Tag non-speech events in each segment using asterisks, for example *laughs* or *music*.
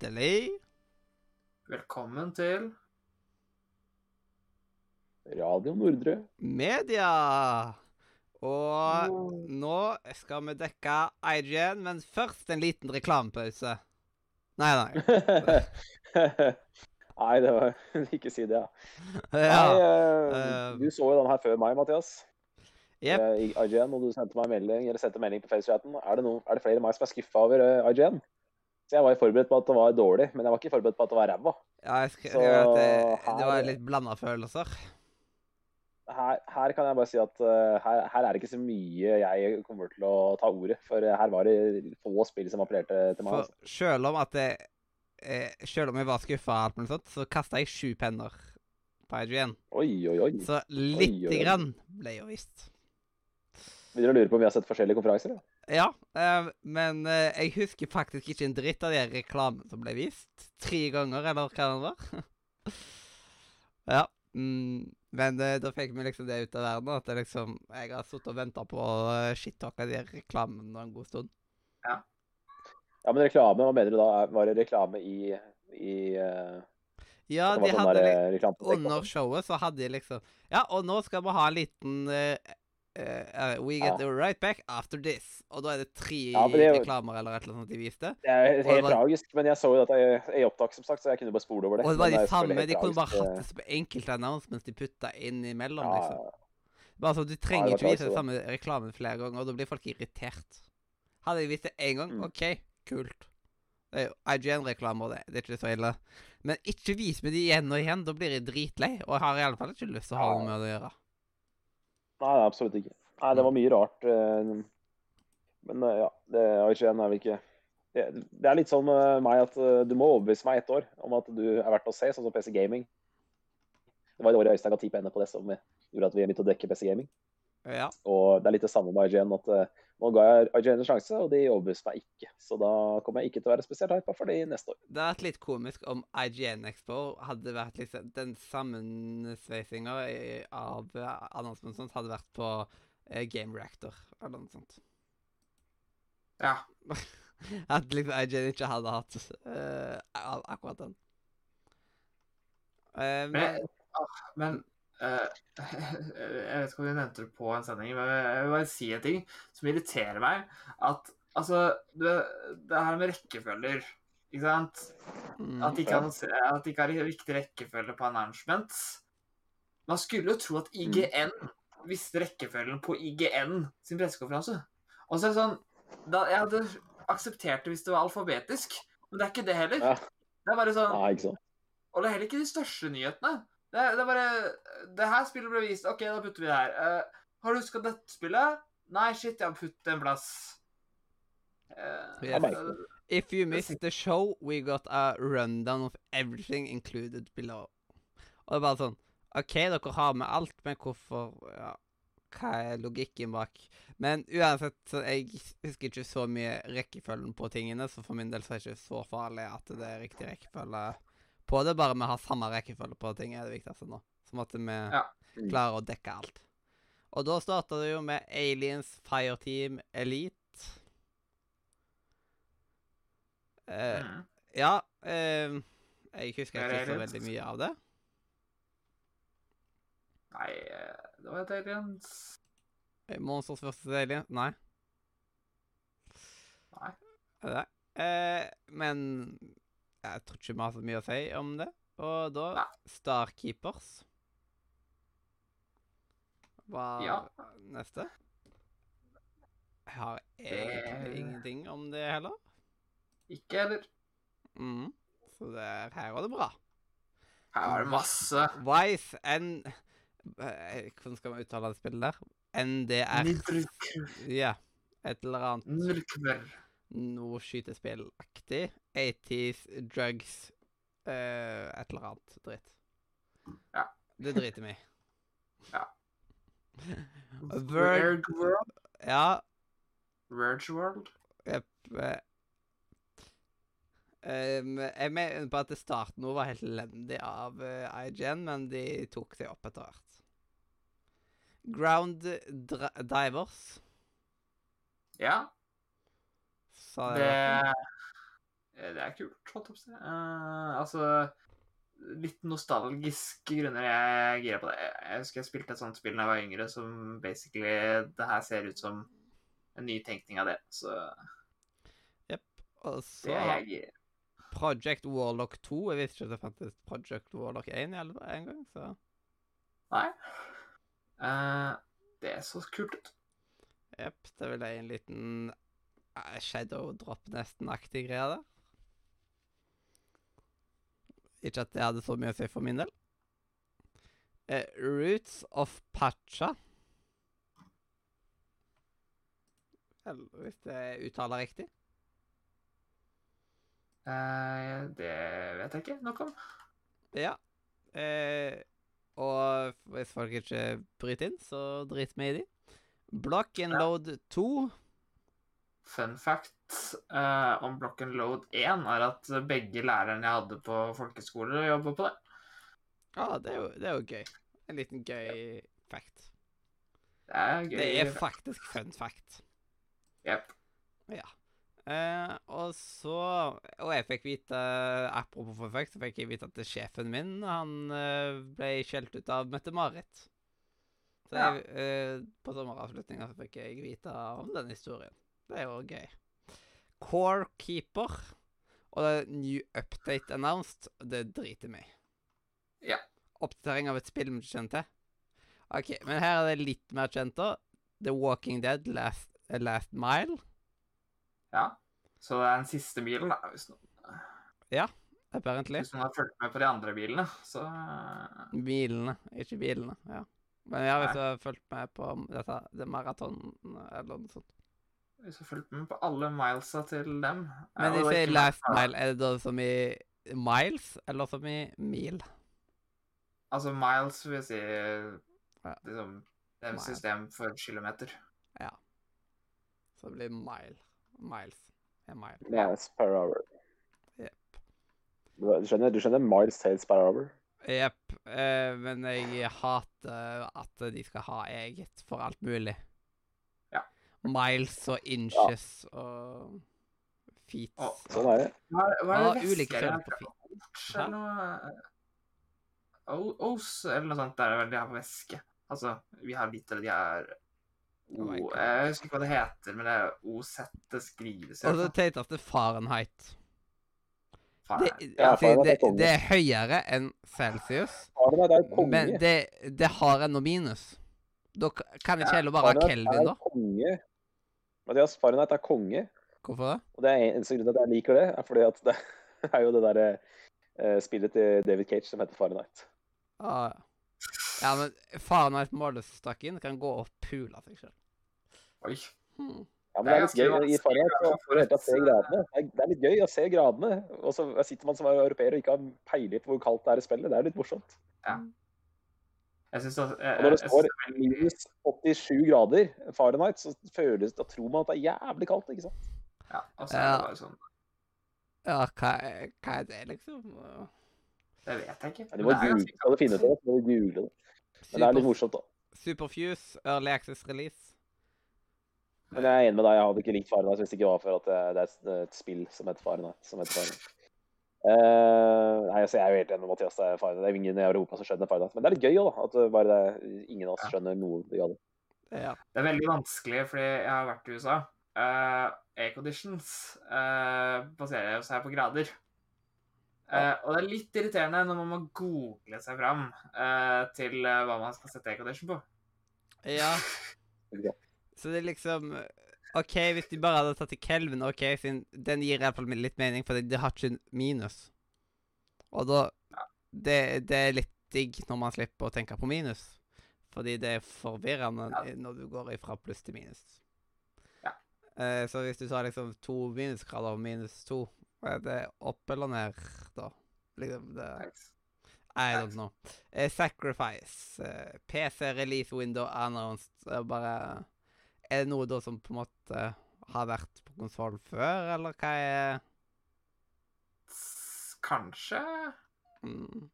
hjertelig Velkommen til Radio Nordre. media. Og nå skal vi dekke IGN, men først en liten reklamepause. Nei, nei. *laughs* Nei, det var *laughs* Ikke si det, ja. *laughs* Ja. Nei, eh, eh, du så jo den her før meg, Mathias. Yep. Eh, IGN, og du sendte meg melding, eller sendte melding på FaceChatten. Er det, noen, er det flere enn meg som er skuffa over IGN? Så jeg var forberedt på at det var dårlig, men jeg var ikke forberedt på at det var ræva. Ja, jeg skal, Så at det, det var litt blanda følelser. Her, her kan jeg bare si at uh, her, her er det ikke så mye jeg kommer til å ta ordet. For eh, her var det få spill som appellerte til meg. For Altså. selv om at det eh, Selv om jeg var skuffa, så kasta jeg sju penner på IGN. Oi, oi, oi. Så lite grann ble jo visst. Begynner å lure på om vi har sett forskjellige konferanser. Ja. Ja, eh, men eh, jeg husker faktisk ikke en dritt av de reklamene som ble vist. Tre ganger, eller hva det var. *laughs* ja. Mm, men eh, da fikk vi liksom det ut av verden. At jeg, liksom, jeg har sittet og venta på uh, shit-talka de reklamene en god stund. ja, men reklame, hva mener du da? Var det reklame i, i uh... Ja, de sånn hadde der, litt eh, Under showet så hadde de liksom Ja, og nå skal vi ha en liten eh, eh, We get Ja. right back after this. Og da er det tre Ja, det er jo- reklamer eller et eller annet de viste. Det er helt det var- tragisk, men jeg så jo dette i, opptak, som sagt, så jeg kunne bare spole over det. Og det var de samme. De kunne bare hatt det som enkelte announcements de putta inn imellom. Ja, liksom. Bare så Du trenger ja, ikke vise den samme reklamen flere ganger, og da blir folk irritert. Hadde jeg vist det én gang, Mm. OK, kult. Det er jo IGN-reklamer, det. Det er ikke så ille. Men ikke vis meg de igjen og igjen. Da blir jeg dritlei. Og jeg har i alle fall ikke lyst til å ha noe med det å gjøre. Nei, absolutt ikke. Nei, det var mye rart. eh, Men eh, ja, det IGN er vel ikke det, er litt sånn med meg at eh, du må overbevise meg ett år om at du er verdt å se, sånn som PC Gaming. Det var det året Øystein ga ti penner på det som gjorde at vi begynte å dekke PC Gaming. Ja. Og det er litt det samme med IGN. at Nå ga jeg IGN en sjanse, og de overbeviste meg ikke. Så da kommer jeg ikke til å være spesielt hypa for de neste år. Det hadde vært litt komisk om IGN Expo hadde vært liksom Den sammensveisinga av annonsen sånt hadde vært på eh, Game Reactor eller noe sånt. Ja. *laughs* At liksom IGN ikke hadde hatt uh, akkurat den. Uh, Men, men ah, men eh, *laughs* Jeg vet ikke om vi nevnte det på en sending, men jeg vil bare si en ting som irriterer meg. At altså Det, det her med rekkefølger, ikke sant? mm, At det ikke, at de ikke er riktig rekkefølge på announcements. Man skulle jo tro at IGN visste rekkefølgen på IGN sin pressekonferanse. Og så er det sånn da, Jeg hadde akseptert det hvis det var alfabetisk, men det er ikke det heller. Det er bare sånn. Og det er heller ikke de største nyhetene. Det, det er bare Det her spillet ble vist. OK, da putter vi det her. Uh, har du huska dette spillet? Nei, shit, jeg har puttet en plass. Uh, Yes. merker If you missed the show, we got a rundown of everything included below. Og det er bare sånn OK, dere har med alt, men hvorfor ja, Hva er logikken bak? Men uansett, så jeg husker ikke så mye rekkefølgen på tingene, så for min del så er det ikke så farlig at det er riktig rekkefølge på det. Bare vi har samme rekkefølge på ting, er det viktigste nå. Som at vi Ja. Mm. klarer å dekke alt. Og da starta det jo med Aliens Fireteam Elite. Eh, mm. ja, eh, jeg husker Er ikke så veldig mye av det. Nei, eh, det var et aliens Eh, Monsters vs. Alien? Nei. Nei. Eh, men jeg tror ikke vi har så mye å si om det. Og da Nei. Starkeepers. Hva Ja. neste? Jeg har egentlig Det- ingenting om det heller. Ikke heller. Mm. Så det, er- her var det bra. Her var det masse. Wise and eh, Hvordan skal man uttale det spillet der? NDR Nidruk- Ja. Et eller annet Nidruk. noe skytespillaktig. 80s drugs uh, Et eller annet dritt. Ja. Det driter vi i. *laughs* Ja. Verge World. Ja. Verge World. Jepp. Um, jeg mener på at starten nå var helt elendig av uh, IGN, men de tok seg opp etter hvert. Ground Divers, Ja, sa det eh, det er kult, holdt jeg på å si. Eh, altså Litt nostalgiske grunner jeg er gira på det. Jeg husker jeg spilte et sånt spill da jeg var yngre, som basically Det her ser ut som en ny tenkning av det. Så Og så er Project Warlock 2. Jeg visste ikke at det fantes Project Warlock 1 i alle- en gang, så Nei. Uh, det så kult ut. jepp. Det er vel en liten uh, shadow drop nesten-aktig greie der. Ikke at det hadde så mye å si for min del. Eh, Roots of Pacha. Eller hvis det uttaler riktig. Eh, det vet jeg ikke noe om. Ja. Eh, og hvis folk ikke bryter inn, så drit vi i de. Block and load 2. Fun fact eh, om Block and Load 1 er at begge lærerne jeg hadde på folkeskole, jobber på det. Ja, det er, jo, det er jo gøy. En liten gøy fact. Det er gøy. Det er faktisk fun fact. Jepp. Ja. Uh, og så Og jeg fikk vite Apropos fun fact, så fikk jeg vite at sjefen min han uh, ble skjelt ut av Mette-Marit. Så Ja. jeg, eh, på sommeravslutninga fikk jeg vite om den historien. Det er jo gøy. Core Keeper og det er New Update Announced, Og det driter vi i. Ja. Oppdatering av et spill vi ikke kjenner til. OK, men her er det litt mer kjent, da. The Walking Dead Last, last Mile. Ja. Så det er den siste bilen, da. Hvis noen, Ja, Apparently. hvis noen har fulgt med på de andre bilene, så Bilene, ikke bilene. Ja. Men ja, hvis du har fulgt med på dette, det maraton eller noe sånt. Hvis jeg har fulgt med på alle milesa til dem Men hvis de er sier last mile, er det da som i miles, eller som i mil? Altså miles vil si liksom, Det er et system for kilometer. Ja. Så det blir mile. Miles. Ja, mile. Miles per hour. Jepp. Du skjønner, du skjønner miles sales per hour? Jepp. Eh, men jeg hater at de skal ha eget for alt mulig. Ja. Miles og inches og feet. Ja, Sånn er det. Hva er, hva er Ja, det ulike størrelser på feet. Oats eller noe Os eller noe sånt. der er vel de har på væske. Altså, vi har biter, de har Oh O, oh Jeg husker ikke hva det heter, men det er OZ det skrives. Og så teiteste Fahrenheit. Det, altså, det, er det er høyere enn Celsius, er men det, det har ennå minus. Da kan ikke heller bare ha Kelvin, da. Mathias, Fahrenheit er konge. Hvorfor det? Og det er eneste grunn til at jeg liker det, er fordi at det *laughs* er jo det derre eh, spillet til David Cage som heter Fahrenheit. Ah, ja. ja, men Fahrenheit målestokken kan gå og pule seg sjøl. Oi. Hmm. Ja, men det er litt gøy. I Fahrenheit får helt tatt se å gradene. Det er, litt gøy å se gradene. Og så sitter man som er europeer og ikke har peiling på hvor kaldt det er i spillet. Det er litt morsomt. Jeg synes at, jeg, Og når det står det minus 87 grader Fahrenheit, så føles da tror man at det er jævlig kaldt, ikke sant? Ja, altså, så Ja. det bare sånn Ja, hva, hva er det, liksom? Det vet jeg ikke. Ja, de må Det google, du finne ut av det, du google det. Men det er litt morsomt, da. Superfuse, Early Access Release. Men jeg er enig med deg, jeg hadde ikke likt Fahrenheit hvis det ikke var for at det det er et, et spill som heter Fahrenheit. Som heter Fahrenheit. Eh, nei, altså, jeg er jo helt enig med Mathias. Det er, det er ingen i Europa som skjønner Fahrenheit. Men det er litt gøy da. At bare det, ingen av oss skjønner noe det. Ja. Det er veldig vanskelig, fordi jeg har vært i USA. Uh, Airconditions uh, baserer seg på grader. Uh, og det er litt irriterende når man må google seg fram uh, til eh, hva man skal sette aircondition på. ja. *laughs* Ja. Så det er liksom OK, hvis de bare hadde tatt i Kelvin, OK, siden den gir iallfall litt mening, for det har ikke minus. Og da det, det er litt digg når man slipper å tenke på minus. Fordi det er forvirrende Ja. når du går ifra pluss til minus. Ja. Eh, så hvis du tar liksom to minusgrader og minus to, er det opp eller ned da? Liksom det I don't know. Eh, sacrifice. Eh, PC release window announced. Bare Er det noe da som på en måte har vært på konsoll før, eller hva er Kanskje mm.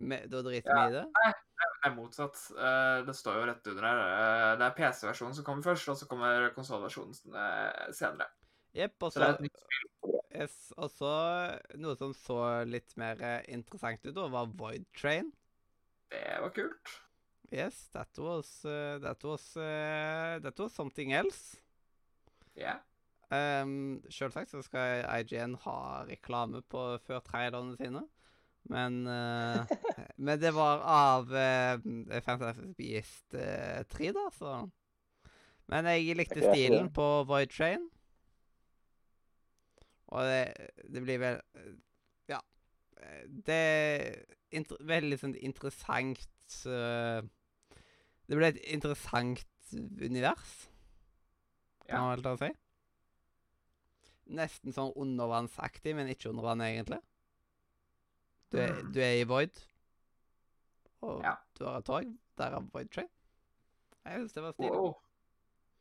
Me- Da driter Ja. i det? Nei, Det er motsatt. Eh, det står jo rett under her. Eh, det er PC-versjonen som kommer først, og så kommer konsollversjonen eh, senere. Jepp, og Så. Yes, også, noe som så litt mer interessant ut, da, var Void Train. Det var kult. Yes, that was uh, that was uh, that was something else. Ja. Um, Selvsagt så skal IGN ha reklame på før trailerne sine, men uh, *laughs* Men det var av uh, Fantastic Beast uh, 3, da, så Men jeg likte stilen på Void Train. Og det, det blir vel Ja. Det er veldig sånn interessant Det blir et interessant univers, kan Ja. man vel ta og si. Nesten sånn undervannsaktig, men ikke under vann, egentlig. Du er, Mm. du er i Void, og Ja. du har et tog. Derav Void Train. Jeg syns det var stilig. Wow.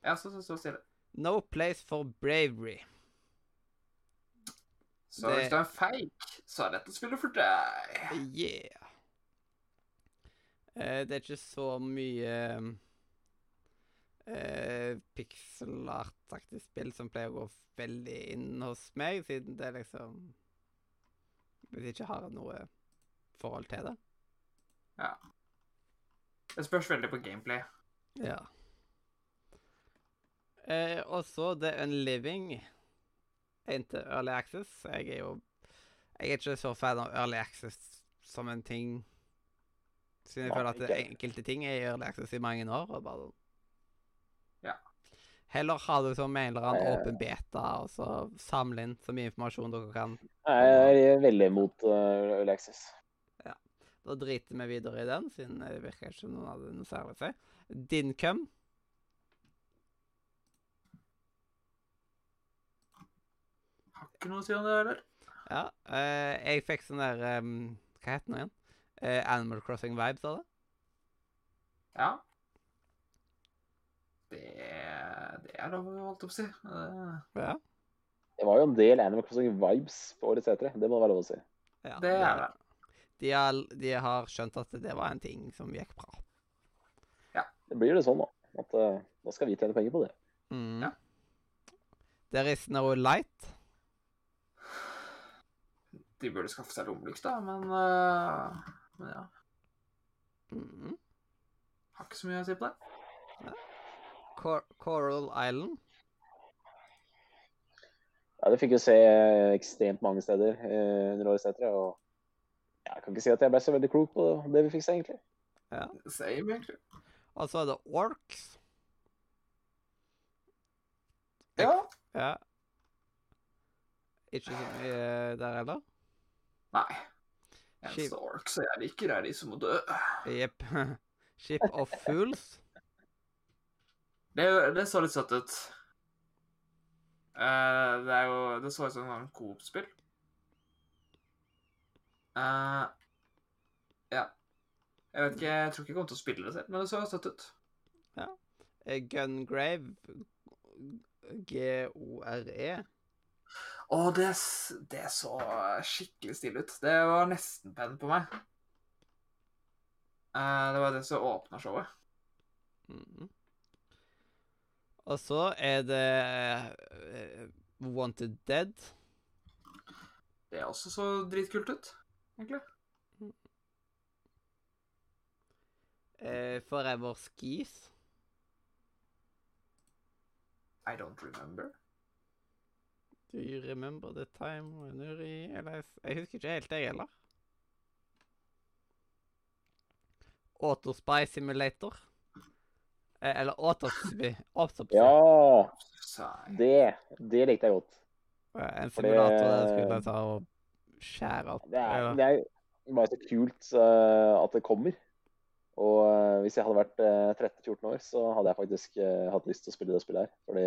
Ja, så, så, så stille. No place for bravery. Så Det- hvis du er en fake, så er dette spillet for deg. Yeah. Eh, det er ikke så mye uh, pixelart-aktig spill som pleier å gå veldig inn hos meg, siden det liksom Hvis jeg ikke har noe forhold til det. Ja. Det spørs veldig på gameplay. Ja. Eh, og så The Unliving inntil Early Access. Jeg er jo Jeg er ikke så fan av Early Access som en ting Siden jeg føler at det enkelte ting jeg gjør Early i mange år. og bare... Ja. Heller ha det som en eller annen Nei, åpen beta, og så samle inn så mye informasjon dere kan. Jeg er veldig imot uh, Early Ja. Da driter vi videre i den, siden det virker ikke som noen hadde noe særlig å si. Dincum. Har ikke noe å si om det heller. Ja, Uh, jeg fikk sånn der um, Hva heter den igjen? Eh, Animal Crossing-vibes av det. Ja. Det, det er lov å holde opp å si. Det... Ja, Det var jo en del Animal Crossing-vibes på årets E3. Det må det være lov å si. ja Det er det. De har, de har skjønt at det var en ting som gikk bra. Ja. Det blir det sånn, da. At uh, da skal vi tjene penger på det. Mm. Ja. There is no light. De burde skaffe seg lommelykt, da, men, eh, men ja. Mm. Har ikke så mye å si på det. Cor Coral Island. Ja, det fikk jo se ekstremt mange steder eh, under årets E3. Og jeg kan ikke si at jeg ble så veldig klok på det vi fikk se, egentlig. Same, egentlig. Og så er det Orcs. Ja. Ja. Ikke så mye der heller. Nei. Eneste orks jeg liker, er de som må dø. Jepp. *laughs* Ship of Fools. Det, det så litt søtt ut. Uh, det er jo Det så ut som en Coop-spill. Uh, ja. Jeg vet ikke, jeg tror ikke jeg kommer til å spille det selv, men det så søtt ut. Ja. Gungrave. G-O-R-E. Å, det, det så skikkelig stilig ut. Det var nesten penn på meg. Eh, det var det som åpna showet. Mm. Og så er det eh, Wanted Dead. Det er også så dritkult ut, egentlig. Eh, Forever Skis. I don't remember. Do you remember the time when you realized Jeg husker ikke helt, jeg heller. Autospy Simulator. Eh, eller Autospy. Autopsy. Ja, det, det likte jeg godt. Eh, En simulator det- skulle jeg ta og skjære opp Det er, det er bare så kult uh, at det kommer. Og uh, hvis jeg hadde vært uh, 13-14 år, så hadde jeg faktisk eh, hatt lyst til å spille det spillet her. Fordi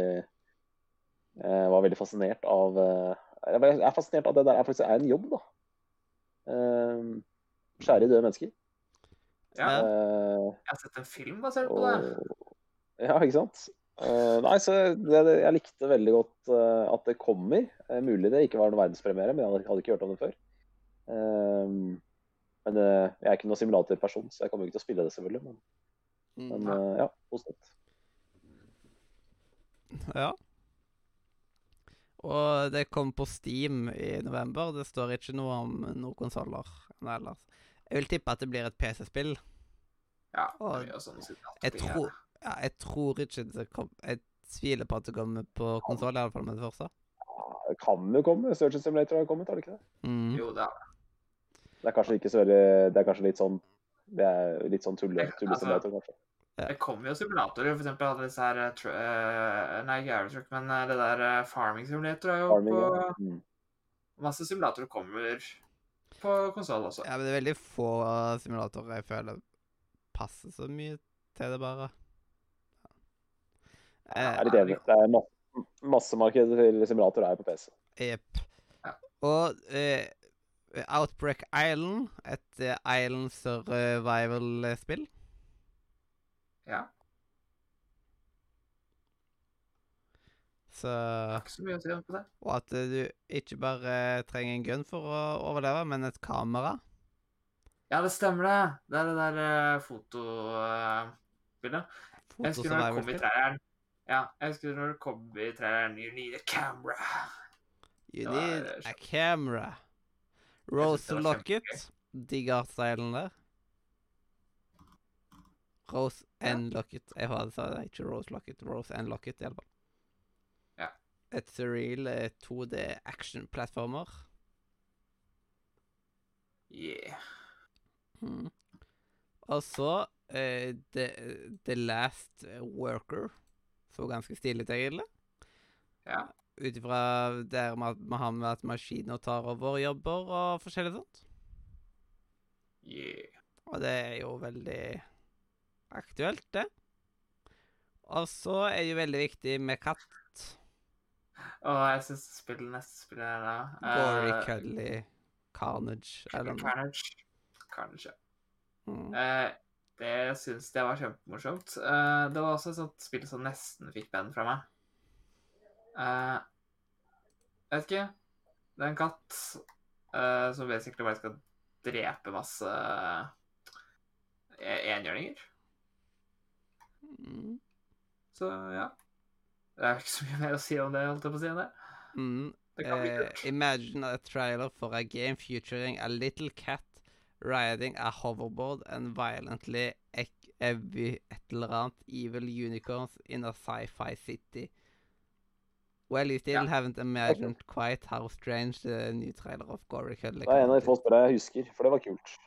jeg var veldig fascinert av eh, Jeg er fascinert av det der er faktisk er en jobb, da. Eh, skjære i døde mennesker. Ja. Eh, jeg har sett en film basert på det. ja, ikke sant? Eh, nei, så det, jeg likte veldig godt eh, at det kommer. Mulig det ikke var noen verdenspremiere, men jeg hadde, ikke hørt om det før. Eh, men eh, jeg er ikke noen simulatorperson, så jeg kommer ikke til å spille det, selvfølgelig. Men, Mm. men eh, ja, positivt. Ja. Og det kom på Steam i november. Det står ikke noe om noen konsoller ellers. Jeg vil tippe at det blir et PC-spill. Ja, Og det gjør sånn sånne simulatorer. Jeg tror, ja, jeg tror ikke det kom Jeg tviler på at det kommer på konsoll, iallfall med det første. Det kan jo komme. Search and Simulator har kommet, har det ikke det? Mm. Jo, det er det. Det er kanskje ikke så veldig Det er kanskje litt sånn Det er litt sånn tulle, Altså- tullesimulator, kanskje. Ja. Det kommer jo simulatorer. For eksempel hadde disse her eh, Nei, ikke Aerotruck, men eh, det der Farming Simulator er jo Farming, på ja. Mm. Masse simulatorer kommer på konsoll også. Ja, men det er veldig få uh, simulatorer jeg føler passer så mye til det, bare. Jeg er litt enig. Det er ma massemarkedet til simulatorer er på PC. Jepp. Ja. Og eh, Outbreak Island, et Island survival-spill. Ja. Så ikke så mye å si på det. Og at eh, du ikke bare trenger en gun for å overleve, men et kamera. Ja, det stemmer det. Det er det der uh, fotospillet. Jeg husker når det kom i traileren. Ja, jeg husker når det kom i traileren You need a camera. You need a camera. Rose Locket. Digger artstylen der. Rose and Locket. Jeg hadde sa det, ikke Rose Locket. Rose and Locket, iallfall. Ja. Et surreal eh, 2D action-plattformer. Yeah. Mm. Og så uh, The, The Last Worker. Så ganske stilig ut, egentlig. Ja. Ut ifra der man, man har med at maskiner tar over jobber og forskjellig sånt. Yeah. Og det er jo veldig aktuelt, det. Og så er det jo veldig viktig med katt. Å, jeg syns spillet neste spillet er da Gory, uh, Cuddly, Carnage eller noe. Carnage. Carnage, ja. Mm. Uh, det syns jeg var kjempemorsomt. Uh, det var også et sånt spill som nesten fikk band fra meg. Uh, jeg vet ikke. Det er en katt uh, som basically bare skal drepe masse eh, enhjørninger. Mm. Så ja. Det er ikke så mye mer å si om det, holdt jeg på å si. enn Det Mm. Det kan bli Eh, kult. imagine a trailer for a game featuring a little cat riding a hoverboard and violently ek- every et eller annet evil unicorns in a sci-fi city. Well, you still Ja. haven't imagined quite how strange the new trailer of Gory Cuddly Det er en av de få spillene jeg husker, for det var kult.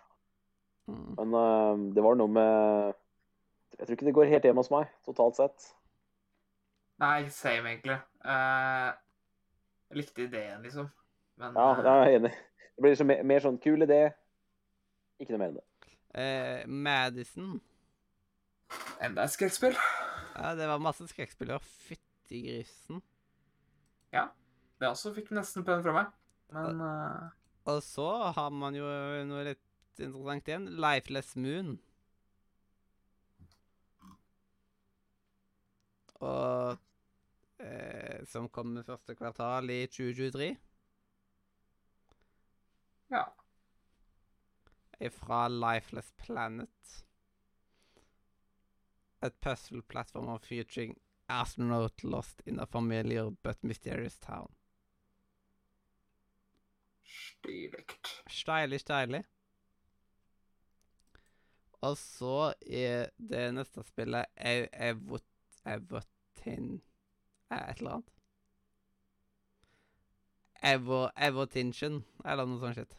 mm. Men eh, det var noe med Jeg tror ikke det går helt hjem hos meg, totalt sett. Nei, same, egentlig. Uh, jeg likte ideen, liksom. Men Ja, eh, jeg er enig. Det blir liksom mer, mer sånn kul idé. Ikke noe mer enn det. Uh, Madison. enda et skrekkspill. Ja, det var masse skrekkspill. Fytti grisen. Det også fikk nesten penn fra meg. Men uh... Og så har man jo noe litt interessant igjen. Lifeless Moon. Og eh, Som kommer første kvartal i 2023. ja. Fra Lifeless Planet. Et puzzle-plattform featuring astronaut lost in a familiar but mysterious town. Stilig. Steilig, steilig. Og så er det neste spillet er, Evot... Evotin eh, Et eller annet. Evo... Evotintion, eller noe sånt shit.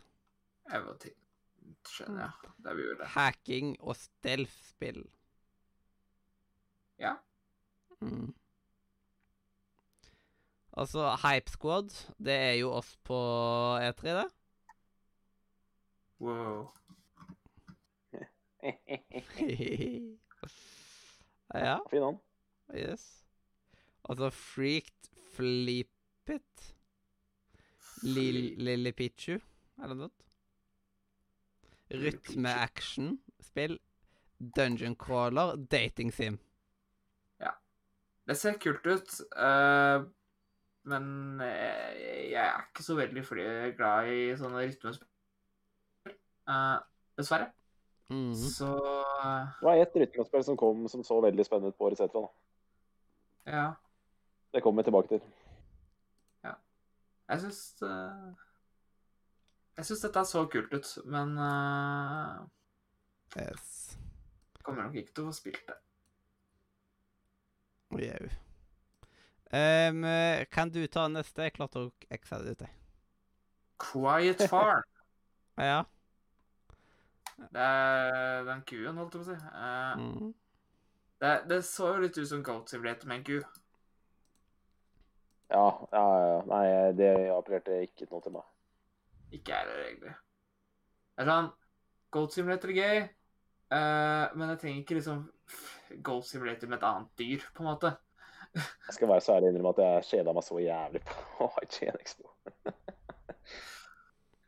Skjønner jeg. Det blir jo det. Hacking og stealth-spill. Ja. Mm. Altså, Hype Squad, det er jo oss på E3, det. Wow. *laughs* *laughs* ja. fin han. Yes. Altså Freaked Flippet. Lil, Lille Pichu, det noe. Lille Rytme-action-spill. Dungeon crawler. Dating sim. Ja. Det ser kult ut, uh, men eh, jeg er ikke så veldig glad i sånne rytmespill. Uh, dessverre. Mhm. Så eh, Det var ett rytmespill som kom som så veldig spennende ut på årets etter. Ja. Det kommer vi tilbake til. Ja. Jeg syns Jeg syns dette så kult ut, men uh, Yes. kommer nok ikke til å få spilt det. Jau. Um, kan du ta neste? Jeg klarte å ekse det ut, jeg. Quiet Farm. *laughs* Ja. Det er den kuen, holdt jeg på å si. Uh, Mm. Det, det så jo litt ut som Goat Simulator med en ku. Ja, ja, ja. Nei, det appellerte ikke noe til meg. Ikke jeg heller, egentlig. Det er sånn Goat Simulator er gøy, uh, men jeg trenger ikke liksom Goat Simulator med et annet dyr, på en måte. Jeg skal være så ærlig innrømme at jeg kjeda meg så jævlig på *laughs* IGN Expo.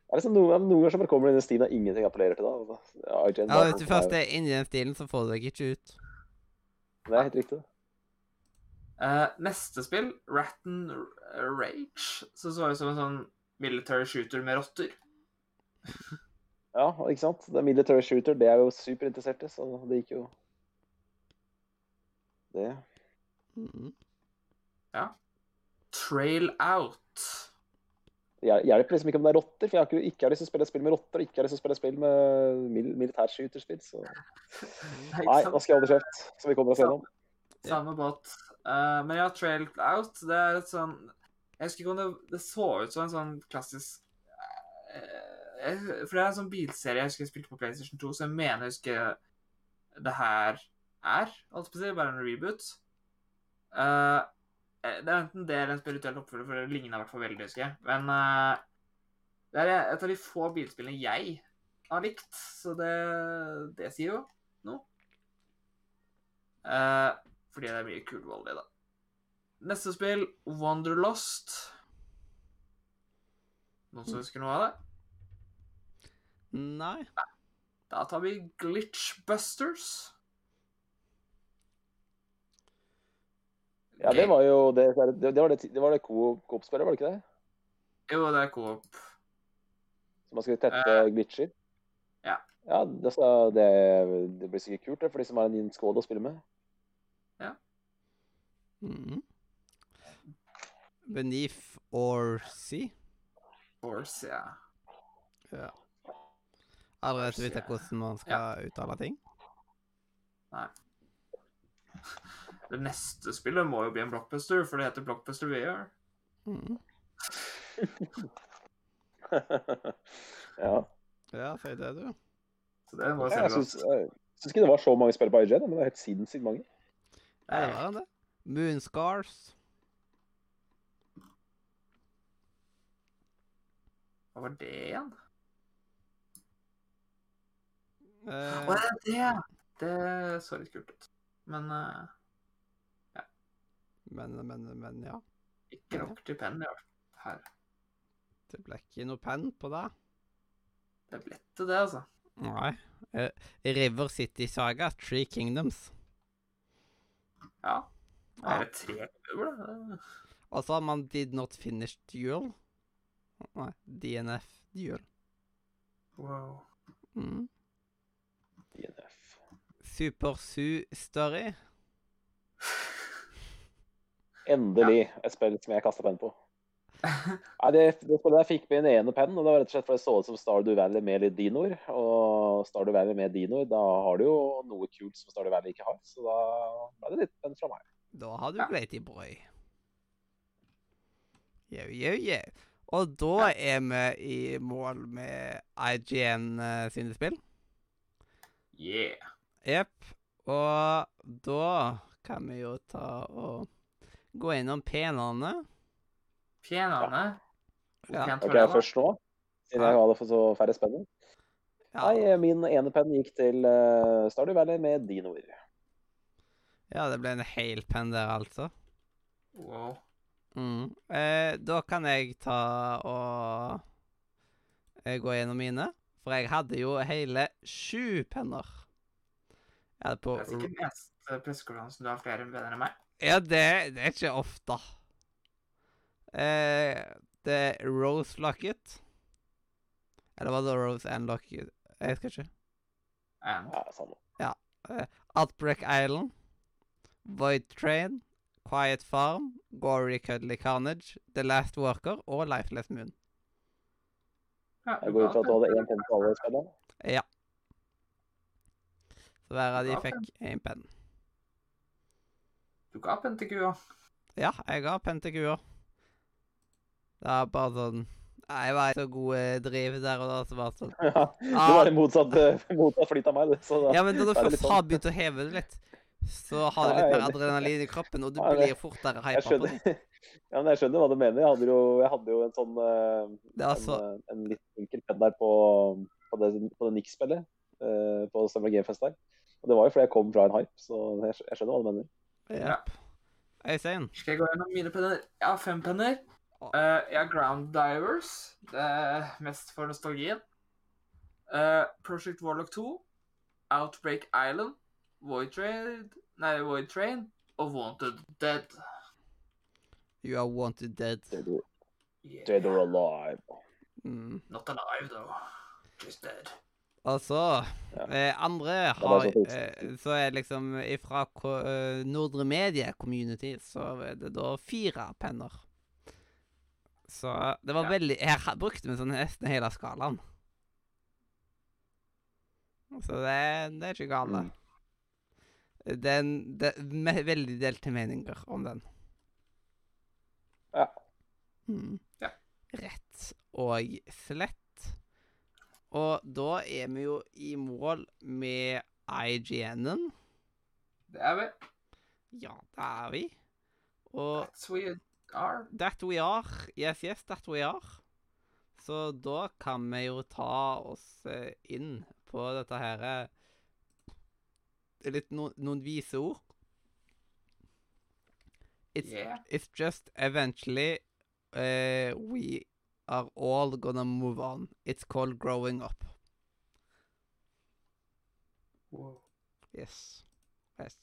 Det er liksom noen, noen ganger så bare kommer det inn i stilen der ingenting appellerer til. da. Altså, Ja, vet du først er inni den stilen, så får du deg ikke ut. Det er helt riktig. Uh, neste spill, Ratten Rage, så så ut som en sånn military shooter med rotter. Ja, ikke sant? Det er military shooter, det er jo superinteresserte, så det gikk jo Det Mm. Trail Out. Hjel- hjelper liksom ikke om det er rotter, for jeg har ikke, ikke har lyst til å spille spill med rotter, og ikke har lyst til å spille spill med mil militærskyterspill, så *laughs* Nei, nå skal jeg holde kjeft, så vi kommer oss gjennom. Samme båt. Uh, men ja, Trail Out, det er et sånn Jeg husker ikke om det, det så ut som en sånn klassisk uh, For det er en sånn bilserie jeg husker jeg spilte på PlayStation 2, så jeg mener jeg husker det her er, holdt på å si, bare en reboot. Eh, det er enten det eller en spirituell oppfølger, for det ligner i hvert fall veldig, husker jeg. Men uh, det er et av de få bilspillene jeg har likt, så det, det sier jo noe. Uh, fordi det er mye kul vold i det. Neste spill, Wanderlost. Noen som husker noe av det? Nei. Da tar vi Glitchbusters. Ja, det var jo det, det, det var det, det, var det Coop- Coop-spillet, var det ikke det? Jo, det er Coop. Så man skulle tette uh, glitcher? ja. Ja, det, det, det blir sikkert kult det, for de som har en skål å spille med. Mm. Beneath or Sea? Force, ja. Ja. Aldri vet vite hvordan man skal uttale ting. Det neste spillet må jo bli en blockbuster, for det heter Blockbuster VR. Mm. *laughs* ja. Ja, feit det, du. Så det må Jeg jeg syns, ikke det var så mange spill på IGN, men det er helt sinnssykt mange. Ja, det var det. Moonscars. Hva var det igjen? Å, uh, oh, det er det! Det så litt kult ut. Men eh, men, men, men, ja. ikke nok til penn. Her. Det ble ikke noe penn på det. Det ble ikke det, altså. Nei. Eh, River City Saga, Three Kingdoms. Ja. Det Er det tre klubber, da? Altså, man Did Not Finish Duel. Nei, DNF Duel. Wow. Mm. DNF. Super Sue Story. *laughs* Endelig et spill som jeg kasta penn på. *laughs* Nei, det, det spillet der fikk med en ene penn, og det var rett og slett fordi det så ut som Stardew Valley med litt dinoer. Og Stardew Valley med dinoer, da har du jo noe kult som Stardew Valley ikke har. Så da ble det litt penn fra meg. Da har du Ja. Glaty Boy. Jau, jau, jau. Og da er vi i mål med IGN eh, sine spill. Yeah. Jepp. Og da kan vi jo ta og gå innom penene. Penene? Ja. Pent Ok, jeg det, først nå, siden jeg hadde fått så færre spenning? Ja, Nei, min ene penn gikk til uh, Stardew Valley med dinoer. ja det ble en hel penn der, altså. Wow. Mm. Eh, da kan jeg ta og eh, gå gjennom mine. For jeg hadde jo hele sju penner. Jeg hadde på Det er sikkert neste pressekonferansen du har flere venner enn meg. Ja, det, det er ikke ofte. Eh, det er Rose Locket. Eller var det Rose and Locket? Jeg husker ikke. And Ja, samme. Outbreak Island. Void Train. Quiet Farm, Gory Cuddly Carnage, The Last Worker og Lifeless Moon. Ja, Jeg går ut fra at du hadde én penn på alle spillene. Ja. Så hver av de fikk én penn. Du ga pentekua. Ja, jeg ga pentekua. Det er bare sånn Jeg var så god driv der og da, så bare det sånn *laughs* Ja, du var i motsatt, eh, *laughs* motsatt flyt av meg, du. Så da, Ja, men når du da det først sånn. har begynt å heve det litt, så har du litt er mer adrenalin i kroppen, og du Ja, blir fortere Jeg hypa det. *laughs* ja, men jeg skjønner hva du mener. Jeg hadde jo, jeg hadde jo en sånn eh, altså en, eh, en litt enkel penn der på, på det, på det Nix-spillet eh, på Summer Game Fest der. Og det var jo fordi jeg kom fra en hype, så jeg, jeg skjønner hva du mener. Jepp. Øystein. Skal jeg gå gjennom mine penner? Jeg har fem penner. Eh, jeg har Ground Divers. Det er mest for nostalgien. Uh, Project Warlock 2. Outbreak Island. Void Train Nei, Void Train. Og Wanted Dead. You are wanted dead. Dead or, Yeah. dead or alive. Mm. Not alive, though. Just dead. Og så Ja. eh, Andre har så trist. eh, Så er liksom ifra eh, Nordre Media Community så er det da fire penner. Så det var Ja. veldig Her brukte vi sånn nesten hele skalaen. Så det, det er ikke gale. Mm. Det er en- det er veldig delte meninger om den. Ja. Mm. Ja. Rett og slett. Og da er vi jo i mål med IGN-en. Det er vi. Ja, det er vi. Og That's we are. that we are. Yes, yes, that we are. Så da kan vi jo ta oss eh, inn på dette her eh, Litt no, noen vise ord. It's, Yeah. it's just eventually uh, we are all gonna move on. It's called growing up. Wow. Yes. Yes.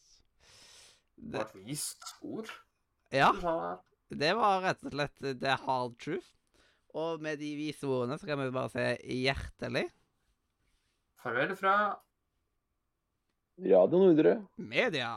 Det var et vist ord. ja, det var rett og slett the hard truth. Og med de vise ordene så kan vi bare si hjertelig Farvel fra Radio Nordre. media.